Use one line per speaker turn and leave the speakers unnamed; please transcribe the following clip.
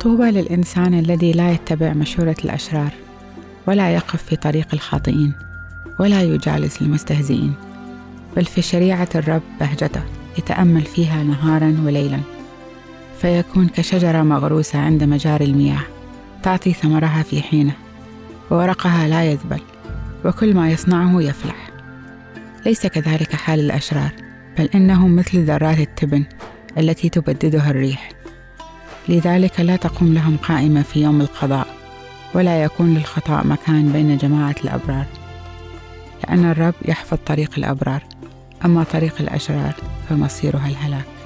طوبى للإنسان الذي لا يتبع مشورة الأشرار ولا يقف في طريق الخاطئين ولا يجالس المستهزئين بل في شريعة الرب بهجته يتأمل فيها نهارا وليلا. فيكون كشجرة مغروسة عند مجاري المياه تعطي ثمرها في حينه وورقها لا يذبل وكل ما يصنعه يفلح. ليس كذلك حال الأشرار بل إنهم مثل ذرات التبن التي تبددها الريح. لذلك لا تقوم لهم قائمة في يوم القضاء ولا يكون للخطأ مكان بين جماعة الأبرار لأن الرب يحفظ طريق الأبرار أما طريق الأشرار فمصيرها الهلاك.